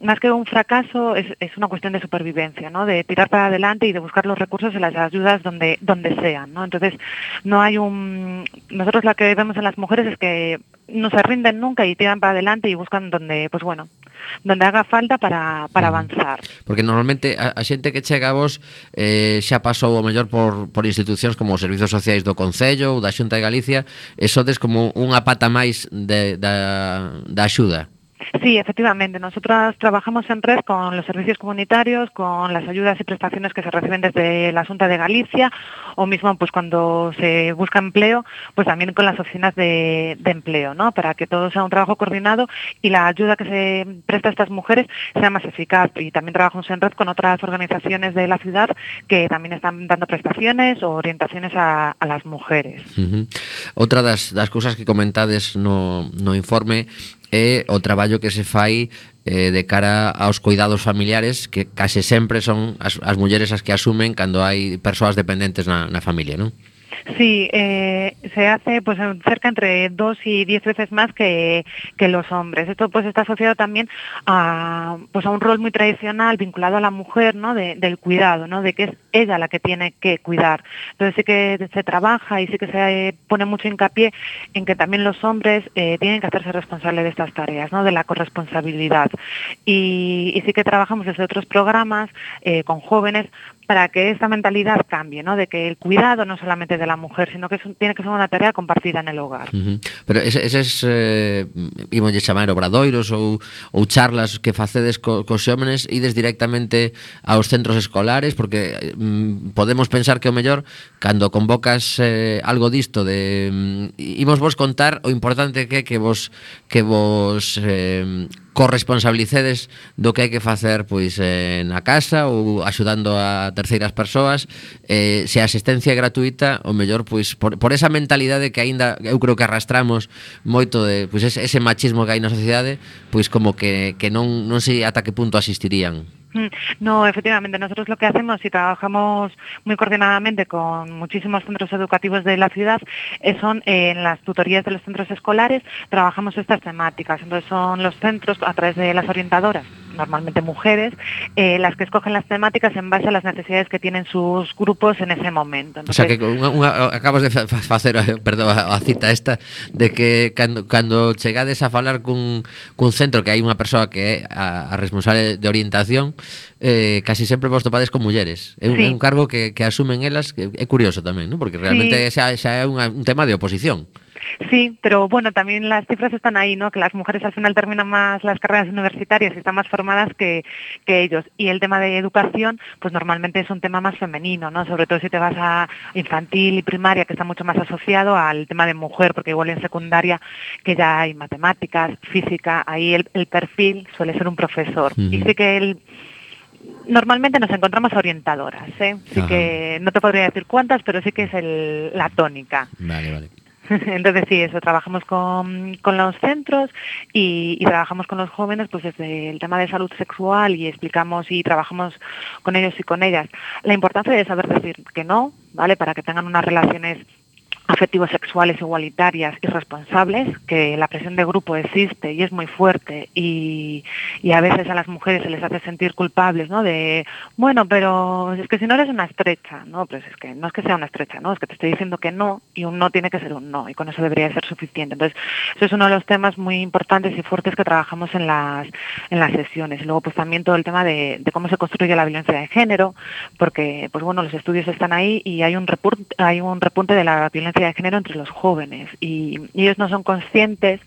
Speaker 5: más que un fracaso, es, es una cuestión de supervivencia, ¿no? De tirar para adelante adelante y de buscar los recursos y las ayudas donde, donde sean. ¿no? Entonces, no hay un... Nosotros lo que vemos en las mujeres es que no se rinden nunca y tiran para adelante y buscan donde, pues bueno, donde haga falta para, para avanzar.
Speaker 1: Porque normalmente a, a xente que chega a vos eh, xa pasou o mellor por, por institucións como os Servizos Sociais do Concello ou da Xunta de Galicia e sodes como unha pata máis de, da, da axuda.
Speaker 5: Sí, efectivamente. Nosotras trabajamos en red con los servicios comunitarios, con las ayudas y prestaciones que se reciben desde la Junta de Galicia o mismo pues cuando se busca empleo, pues también con las oficinas de, de empleo, ¿no? Para que todo sea un trabajo coordinado y la ayuda que se presta a estas mujeres sea más eficaz. Y también trabajamos en red con otras organizaciones de la ciudad que también están dando prestaciones o orientaciones a, las mujeres.
Speaker 1: -huh. Outra das, das cousas que comentades no, no informe é o traballo que se fai eh, de cara aos cuidados familiares que case sempre son as, as mulleres as que asumen cando hai persoas dependentes na, na familia, non?
Speaker 5: Sí, eh, se hace pues cerca entre dos y diez veces más que, que los hombres. Esto pues está asociado también a pues a un rol muy tradicional vinculado a la mujer, ¿no? De- del cuidado, ¿no? De que es ella la que tiene que cuidar. Entonces sí que se trabaja y sí que se pone mucho hincapié en que también los hombres eh, tienen que hacerse responsables de estas tareas, ¿no? De la corresponsabilidad. Y, y sí que trabajamos desde otros programas eh, con jóvenes para que esta mentalidad cambie, ¿no? De que el cuidado no solamente es de la mujer, sino que es, tiene que ser una tarea compartida en el hogar.
Speaker 1: Uh -huh. Pero ese, eses, eh, imos chamar obradoiros ou, ou charlas que facedes co, cos xómenes, ides directamente aos centros escolares, porque mm, podemos pensar que o mellor, cando convocas eh, algo disto, de mm, imos vos contar o importante que que vos que vos eh, corresponsabilicedes do que hai que facer pois eh, na casa ou axudando a terceiras persoas eh, se a asistencia é gratuita o mellor pois por, por esa mentalidade que aínda eu creo que arrastramos moito de pois ese, ese machismo que hai na sociedade pois como que, que non, non sei ata que punto asistirían.
Speaker 5: No, efectivamente, nosotros lo que hacemos y trabajamos muy coordinadamente con muchísimos centros educativos de la ciudad eh, son eh, en las tutorías de los centros escolares, trabajamos estas temáticas. Entonces son los centros a través de las orientadoras, normalmente mujeres, eh, las que escogen las temáticas en base a las necesidades que tienen sus grupos en ese momento.
Speaker 1: Entonces, o sea, que unha, unha, acabas de facer eh, perdón, a, a cita esta de que cando, cando chegades a falar cun, cun centro que hai unha persoa que é a, a responsable de orientación, eh, casi sempre vos topades con mulleres. É un,
Speaker 5: sí.
Speaker 1: é un cargo que, que asumen elas, que é curioso tamén, ¿no? porque realmente
Speaker 5: sí.
Speaker 1: xa, xa é unha, un tema de oposición.
Speaker 5: Sí, pero bueno, también las cifras están ahí, ¿no? Que las mujeres al final terminan más las carreras universitarias y están más formadas que, que ellos. Y el tema de educación, pues normalmente es un tema más femenino, ¿no? Sobre todo si te vas a infantil y primaria, que está mucho más asociado al tema de mujer, porque igual en secundaria que ya hay matemáticas, física, ahí el, el perfil suele ser un profesor. Y sí que el Normalmente nos encontramos orientadoras, ¿eh? Sí
Speaker 1: Ajá.
Speaker 5: que no te podría decir cuántas, pero sí que es el- la tónica.
Speaker 1: Vale, vale
Speaker 5: Entonces sí, eso, trabajamos con, con los centros y, y trabajamos con los jóvenes pues desde el tema de salud sexual y explicamos y trabajamos con ellos y con ellas la importancia de saber decir que no, ¿vale? Para que tengan unas relaciones afectivos sexuales igualitarias y responsables, que la presión de grupo existe y es muy fuerte y, y a veces a las mujeres se les hace sentir culpables, ¿no? De, bueno, pero es que si no eres una estrecha, ¿no? Pues es que no es que sea una estrecha, ¿no? Es que te estoy diciendo que no y un no tiene que ser un no y con eso debería ser suficiente. Entonces, eso es uno de los temas muy importantes y fuertes que trabajamos en las, en las sesiones. Y luego, pues también todo el tema de, cómo se construye la violencia de género, porque, pues bueno, los estudios están ahí y hay un repunte, hay un repunte de la violencia de género entre los jóvenes y, y ellos no son conscientes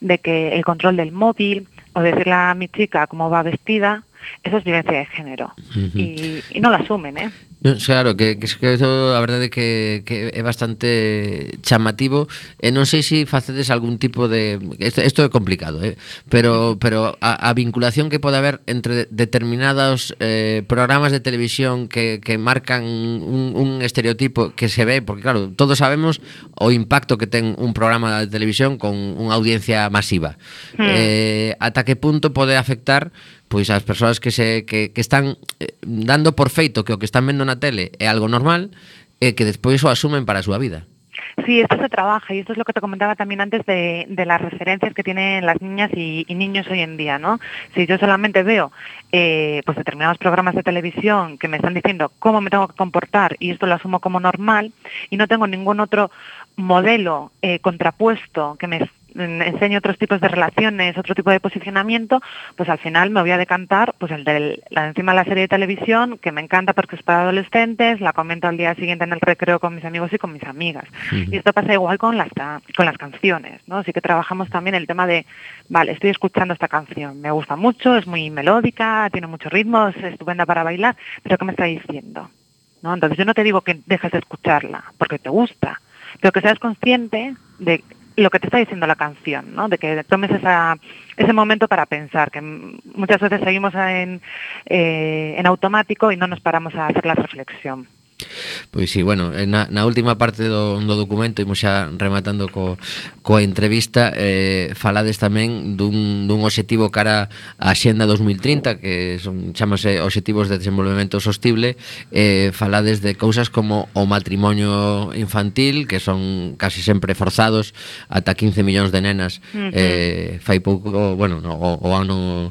Speaker 5: de que el control del móvil o decirle a mi chica cómo va vestida, eso es violencia de género y, y no lo asumen, ¿eh?
Speaker 1: Claro, que, que, que eso, a verdade que, que é bastante chamativo e non sei se facedes algún tipo de isto, isto é complicado, eh? pero pero a, a vinculación que pode haber entre determinados eh, programas de televisión que, que marcan un, un estereotipo que se ve, porque claro, todos sabemos o impacto que ten un programa de televisión con unha audiencia masiva.
Speaker 5: Hmm.
Speaker 1: Eh, ata que punto pode afectar pois as persoas que se que, que están eh, dando por feito que o que están vendo na tele é algo normal e que despois o asumen para a súa vida.
Speaker 5: Sí, esto se trabaja y esto es lo que te comentaba también antes de, de las referencias que tienen las niñas y, y niños hoy en día, ¿no? Si yo solamente veo eh, pues determinados programas de televisión que me están diciendo cómo me tengo que comportar y esto lo asumo como normal y no tengo ningún otro modelo eh, contrapuesto que me enseñe otros tipos de relaciones, otro tipo de posicionamiento, pues al final me voy a decantar pues el de la encima de la serie de televisión, que me encanta porque es para adolescentes, la comento al día siguiente en el recreo con mis amigos y con mis amigas. Y esto pasa igual con las con las canciones, ¿no? Así que trabajamos también el tema de, vale, estoy escuchando esta canción, me gusta mucho, es muy melódica, tiene mucho ritmo, es estupenda para bailar, pero ¿qué me está diciendo? ¿No? Entonces yo no te digo que dejes de escucharla porque te gusta, pero que seas consciente de lo que te está diciendo la canción, ¿no? De que tomes esa, ese momento para pensar, que muchas veces seguimos en, eh, en automático y no nos paramos a hacer la reflexión.
Speaker 1: Pois sí, bueno, eh, na, na última parte do, do documento imos xa rematando co, coa entrevista eh, falades tamén dun, dun objetivo cara á Xenda 2030 que son, chamase Objetivos de Desenvolvemento Sostible eh, falades de cousas como o matrimonio infantil que son casi sempre forzados ata 15 millóns de nenas uh -huh. eh, fai pouco, bueno, no, o, o ano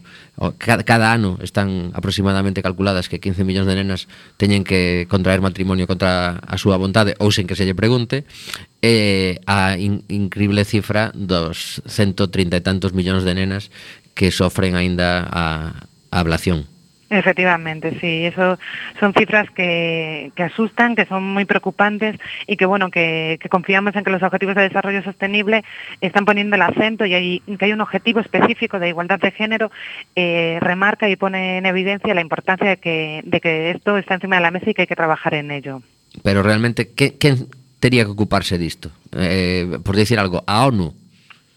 Speaker 1: cada, cada ano están aproximadamente calculadas que 15 millóns de nenas teñen que contraer matrimonio contra a súa vontade ou sen que se lle pregunte. E a in, increíble cifra dos 130 e tantos millóns de nenas que sofren aínda a, a ablación.
Speaker 5: Efectivamente, sí, eso son cifras que, asustan, que son muy preocupantes y que bueno, que, confiamos en que los objetivos de desarrollo sostenible están poniendo el acento y hay, que hay un objetivo específico de igualdad de género, eh, remarca y pone en evidencia la importancia de que, de que esto está encima de la mesa y que hay que trabajar en ello.
Speaker 1: Pero realmente, ¿qué, quién tenía que ocuparse de esto? Eh, por decir algo, ¿a ONU?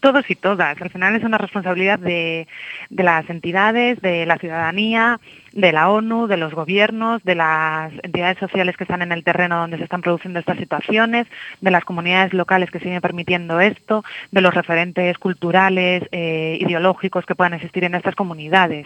Speaker 5: Todos y todas. Al final es una responsabilidad de, de, las entidades, de la ciudadanía, de la ONU, de los gobiernos, de las entidades sociales que están en el terreno donde se están produciendo estas situaciones, de las comunidades locales que siguen permitiendo esto, de los referentes culturales, eh, ideológicos que puedan existir en estas comunidades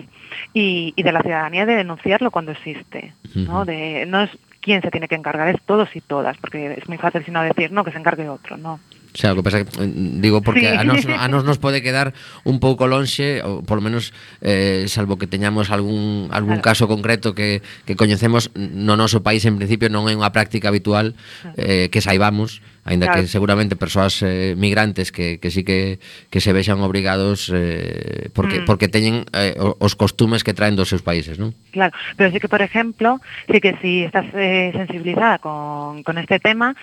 Speaker 5: y, y, de la ciudadanía de denunciarlo cuando existe. ¿no? De, no es quién se tiene que encargar, es todos y todas, porque es muy fácil sino decir, no, que se encargue otro, no.
Speaker 1: Xa, o que pasa que eh, digo porque sí. a nos a nos nos pode quedar un pouco lonxe, ou por lo menos eh salvo que teñamos algún algún claro. caso concreto que que coñecemos no noso país en principio non é unha práctica habitual eh que saibamos, aínda claro. que seguramente persoas eh, migrantes que que sí que que se vexan obrigados eh porque mm. porque teñen eh, os costumes que traen dos seus países, non?
Speaker 5: Claro, pero sí que por exemplo, sí que si estás eh, sensibilizada con con este tema,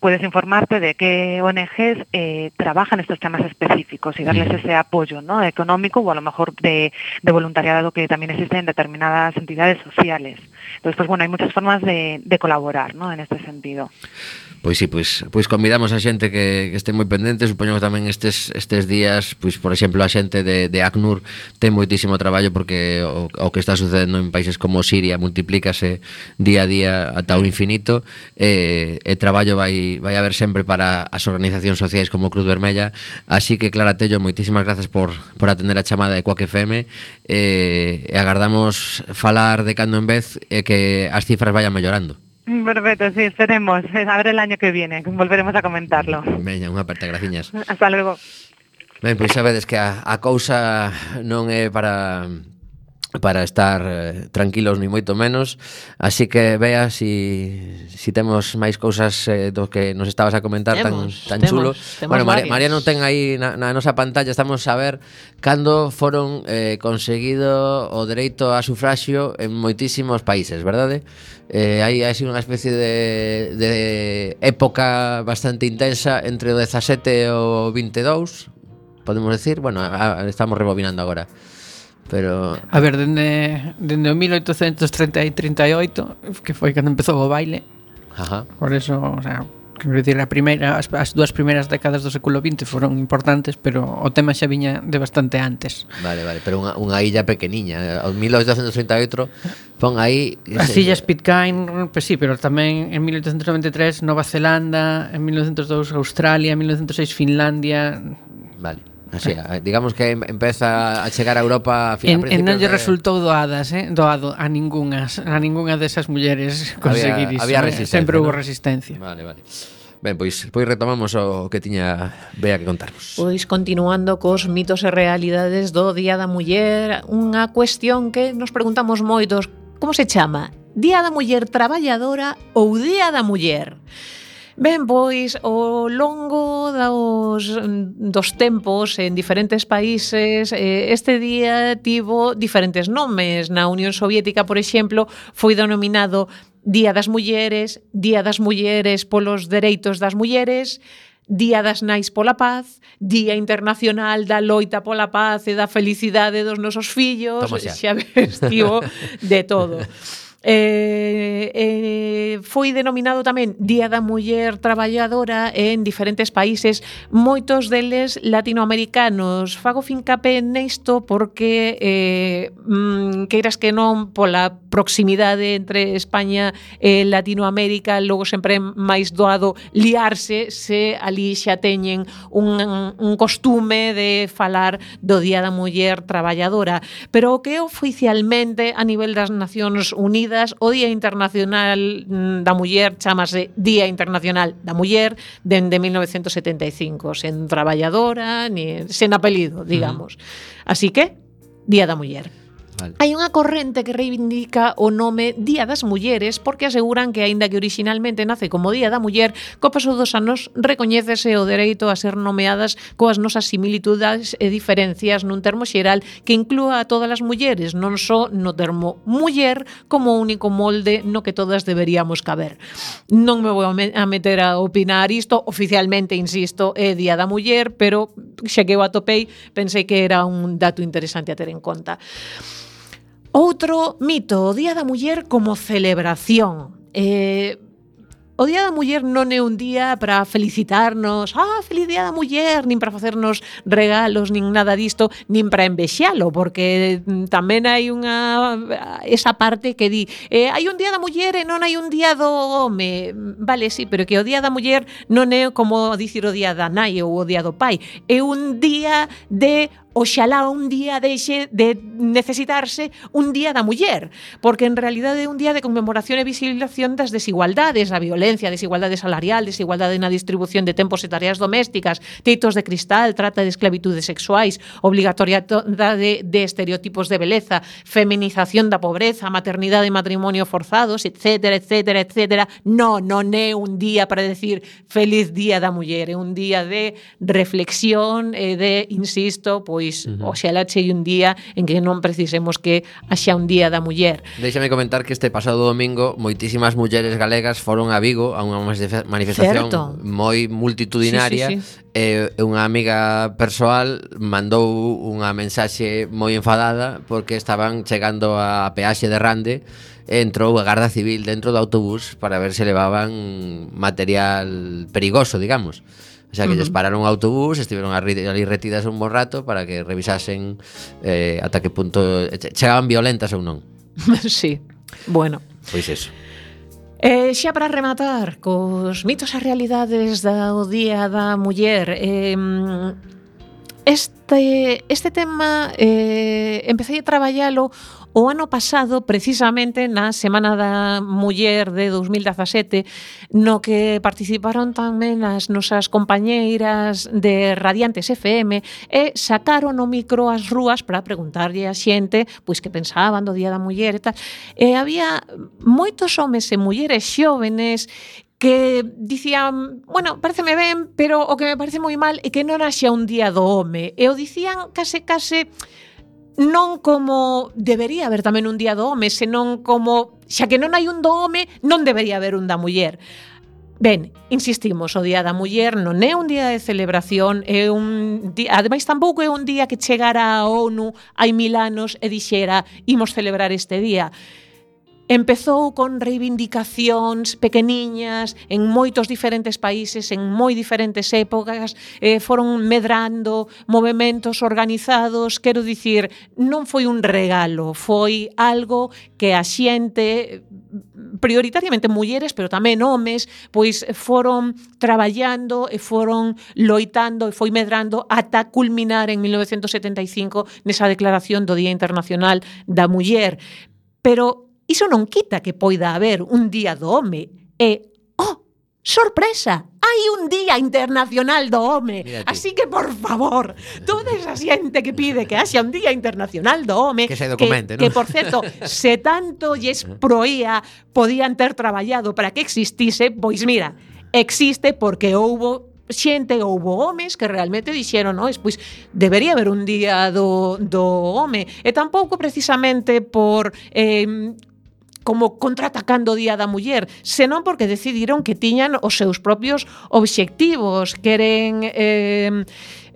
Speaker 5: puedes informarte de qué ONGs eh, trabajan estos temas específicos y darles ese apoyo ¿no? económico o a lo mejor de, de, voluntariado que también existe en determinadas entidades sociales. Entonces, pues bueno, hay muchas formas de, de colaborar ¿no? en este sentido.
Speaker 1: Pois sí, pois, pois convidamos a xente que, que este moi pendente. Supoño que tamén estes, estes días Pois, por exemplo, a xente de, de ACNUR Ten moitísimo traballo porque o, o que está sucedendo en países como Siria Multiplícase día a día ata o infinito E, e traballo vai, vai haber sempre para as organizacións sociais como Cruz Vermella. Así que, Clara Tello, moitísimas grazas por, por atender a chamada de Coac FM E, e agardamos falar de cando en vez E que as cifras vayan mellorando.
Speaker 5: Perfecto, sí, esperemos. Eh, a ver el año que viene, volveremos a comentarlo.
Speaker 1: Veña, unha aperta, graciñas.
Speaker 5: Hasta luego.
Speaker 1: Ben, pois sabedes que a, a cousa non é para para estar eh, tranquilos ni moito menos. Así que vea si, si temos máis cousas eh, do que nos estabas a comentar temos, tan, tan temos, chulo. temos bueno, Mar Mariano ten aí na, na nosa pantalla. Estamos a ver cando foron eh, conseguido o dereito a sufraxio en moitísimos países verdade? Eh, hai, hai unha especie de, de época bastante intensa entre o 17 e o 22 podemos decir. Bueno, a, a, estamos rebobinando agora pero
Speaker 3: a ver, dende dende o 1838, que foi cando empezou o baile.
Speaker 1: Ajá.
Speaker 3: Por eso, o sea, quero dicir, a primeira as, as dúas primeiras décadas do século XX foron importantes, pero o tema xa viña de bastante antes.
Speaker 1: Vale, vale, pero unha, unha illa pequeniña, o 1838 pon aí
Speaker 3: As illas Pitcairn, pues sí, pero tamén en 1893 Nova Zelanda, en 1902 Australia, en 1906 Finlandia.
Speaker 1: Vale. Así, digamos que empeza a chegar a Europa a
Speaker 3: en, en non lle de... resultou doadas, eh? doado a ningunhas, a ningunha desas mulleres conseguir
Speaker 1: había,
Speaker 3: iso.
Speaker 1: Había eh, resistencia, eh?
Speaker 3: Sempre
Speaker 1: ¿no?
Speaker 3: resistencia.
Speaker 1: Vale, vale. Ben, pois, pois retomamos o que tiña Bea que contarnos.
Speaker 2: Pois continuando cos mitos e realidades do Día da Muller, unha cuestión que nos preguntamos moitos, como se chama? Día da Muller Traballadora ou Día da Muller? Día da Muller Ben, pois ao longo dos, mm, dos tempos en diferentes países eh, este día tivo diferentes nomes. Na Unión Soviética, por exemplo, foi denominado Día das Mulleres, Día das Mulleres polos Dereitos das Mulleres, Día das Nais pola Paz, Día Internacional da Loita pola Paz e da Felicidade dos nosos fillos,
Speaker 1: xa
Speaker 2: ves, tío, de todo. Eh, eh, foi denominado tamén Día da Muller Traballadora en diferentes países, moitos deles latinoamericanos. Fago fincape nisto porque eh, mm, queiras que non pola proximidade entre España e Latinoamérica, logo sempre máis doado liarse se ali xa teñen un, un costume de falar do Día da Muller Traballadora. Pero o que oficialmente a nivel das Nacións Unidas Unidas, o Día Internacional mm, da Muller, chamase Día Internacional da Muller, dende 1975, sen traballadora, ni sen apelido, digamos. Uh -huh. Así que, Día da Muller.
Speaker 1: Vale.
Speaker 2: Hai unha corrente que reivindica o nome Día das Mulleres porque aseguran que, aínda que originalmente nace como Día da Muller, co paso dos anos recoñécese o dereito a ser nomeadas coas nosas similitudes e diferencias nun termo xeral que inclúa a todas as mulleres, non só no termo muller como único molde no que todas deberíamos caber. Non me vou a meter a opinar isto, oficialmente, insisto, é Día da Muller, pero xa que eu atopei, pensei que era un dato interesante a ter en conta. Outro mito, o Día da Muller como celebración. Eh, o Día da Muller non é un día para felicitarnos, ah, feliz Día da Muller, nin para facernos regalos, nin nada disto, nin para envexalo, porque mm, tamén hai unha esa parte que di, eh, hai un Día da Muller e non hai un Día do Home. Mm, vale, sí, pero que o Día da Muller non é como dicir o Día da Nai ou o Día do Pai, é un día de oxalá un día deixe de necesitarse un día da muller, porque en realidad é un día de conmemoración e visibilización das desigualdades, a violencia, a desigualdade salarial, desigualdade na distribución de tempos e tareas domésticas, teitos de cristal, trata de esclavitudes sexuais, obligatoriedade de, de estereotipos de beleza, feminización da pobreza, maternidade e matrimonio forzados, etcétera, etcétera, etcétera. No, non é un día para decir feliz día da muller, é un día de reflexión e de, insisto, pois pois uh -huh. oxalá chegue un día en que non precisemos que haxa un día da muller.
Speaker 1: Déxame comentar que este pasado domingo moitísimas mulleres galegas foron a Vigo a unha manifestación
Speaker 2: Certo.
Speaker 1: moi multitudinaria
Speaker 2: sí, sí, sí.
Speaker 1: e unha amiga persoal mandou unha mensaxe moi enfadada porque estaban chegando a peaxe de Rande entrou a Garda Civil dentro do autobús para ver se levaban material perigoso, digamos. O sea, que uh -huh. lles pararon un autobús, estiveron ali retidas un bon rato para que revisasen eh, ata que punto eh, chegaban violentas ou non.
Speaker 2: sí, bueno.
Speaker 1: Pois eso.
Speaker 2: Eh, xa para rematar, cos mitos e realidades da o Día da Muller, eh, este, este tema eh, empecé a traballalo O ano pasado, precisamente na Semana da Muller de 2017, no que participaron tamén as nosas compañeiras de Radiantes FM e sacaron o micro ás rúas para preguntarlle a xente pois que pensaban do Día da Muller e tal. E había moitos homes e mulleres xóvenes que dicían, bueno, pareceme ben, pero o que me parece moi mal é que non haxa un día do home. E o dicían case case non como debería haber tamén un día do home, senón como xa que non hai un do home, non debería haber un da muller. Ben, insistimos, o Día da Muller non é un día de celebración, é un día, ademais tampouco é un día que chegara a ONU hai mil anos e dixera imos celebrar este día. Empezou con reivindicacións pequeniñas en moitos diferentes países, en moi diferentes épocas, eh, foron medrando movimentos organizados, quero dicir, non foi un regalo, foi algo que a xente prioritariamente mulleres, pero tamén homes, pois foron traballando e foron loitando e foi medrando ata culminar en 1975 nesa declaración do Día Internacional da Muller. Pero Iso non quita que poida haber un día do home e, oh, sorpresa, hai un día internacional do home. Así que, por favor, toda esa xente que pide que haxa un día internacional do home,
Speaker 1: que se documente,
Speaker 2: que, que por certo, se tanto lles proía podían ter traballado para que existise, pois mira, existe porque houbo xente, houbo homes que realmente dixeron, no, pois debería haber un día do, do home e tampouco precisamente por eh, como contraatacando día da muller, senón porque decidiron que tiñan os seus propios obxectivos, queren eh,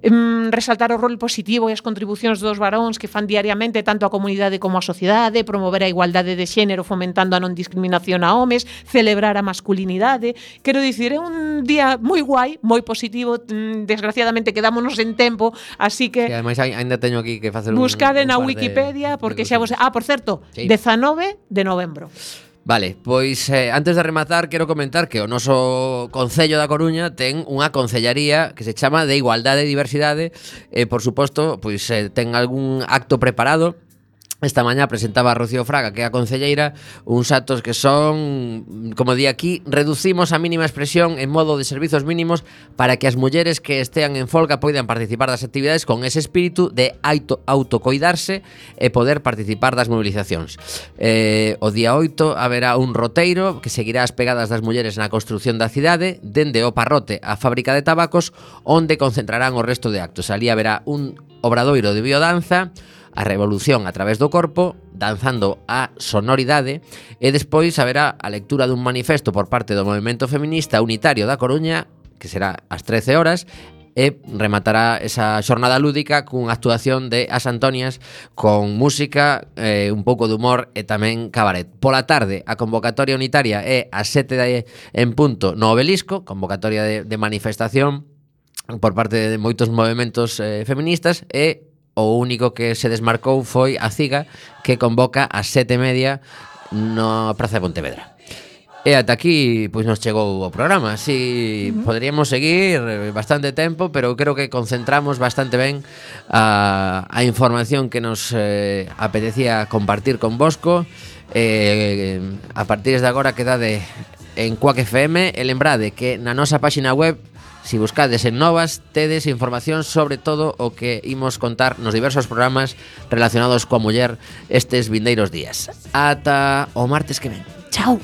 Speaker 2: em, resaltar o rol positivo e as contribucións dos varóns que fan diariamente tanto a comunidade como a sociedade, promover a igualdade de xénero fomentando a non discriminación a homes, celebrar a masculinidade. Quero dicir, é un día moi guai, moi positivo, mm, desgraciadamente quedámonos en tempo, así
Speaker 1: que...
Speaker 2: E
Speaker 1: ademais aínda teño aquí que facer un...
Speaker 2: Buscade na Wikipedia, porque xa vos... Ah, por certo,
Speaker 1: sí.
Speaker 2: 19 de novembro.
Speaker 1: Vale, pois eh, antes de rematar quero comentar que o noso Concello da Coruña ten unha concellaría que se chama de Igualdade e Diversidade e por suposto pois eh, ten algún acto preparado Esta mañá presentaba a Rocío Fraga, que é a concelleira, uns actos que son, como di aquí, reducimos a mínima expresión en modo de servizos mínimos para que as mulleres que estean en folga poidan participar das actividades con ese espírito de auto autocoidarse e poder participar das mobilizacións. Eh, o día 8 haberá un roteiro que seguirá as pegadas das mulleres na construción da cidade, dende o parrote á fábrica de tabacos, onde concentrarán o resto de actos. Alí haberá un obradoiro de biodanza, a revolución a través do corpo, danzando a sonoridade, e despois haberá a lectura dun manifesto por parte do Movimento Feminista Unitario da Coruña, que será ás 13 horas, e rematará esa xornada lúdica cunha actuación de As Antonias con música, eh, un pouco de humor e tamén cabaret. Pola tarde, a convocatoria unitaria é a 7 de, en punto no obelisco, convocatoria de, de manifestación por parte de moitos movimentos eh, feministas e o único que se desmarcou foi a Ciga que convoca a sete media na Praza de Pontevedra. E ata aquí pois nos chegou o programa. Si uh -huh. poderíamos seguir bastante tempo, pero creo que concentramos bastante ben a, a información que nos eh, apetecía compartir con Bosco. Eh, a partir de agora quedade en Quack FM e lembrade que na nosa páxina web Si buscades en Novas, tedes información sobre todo o que imos contar nos diversos programas relacionados coa muller estes vindeiros días. Ata o martes que ven.
Speaker 2: Chao.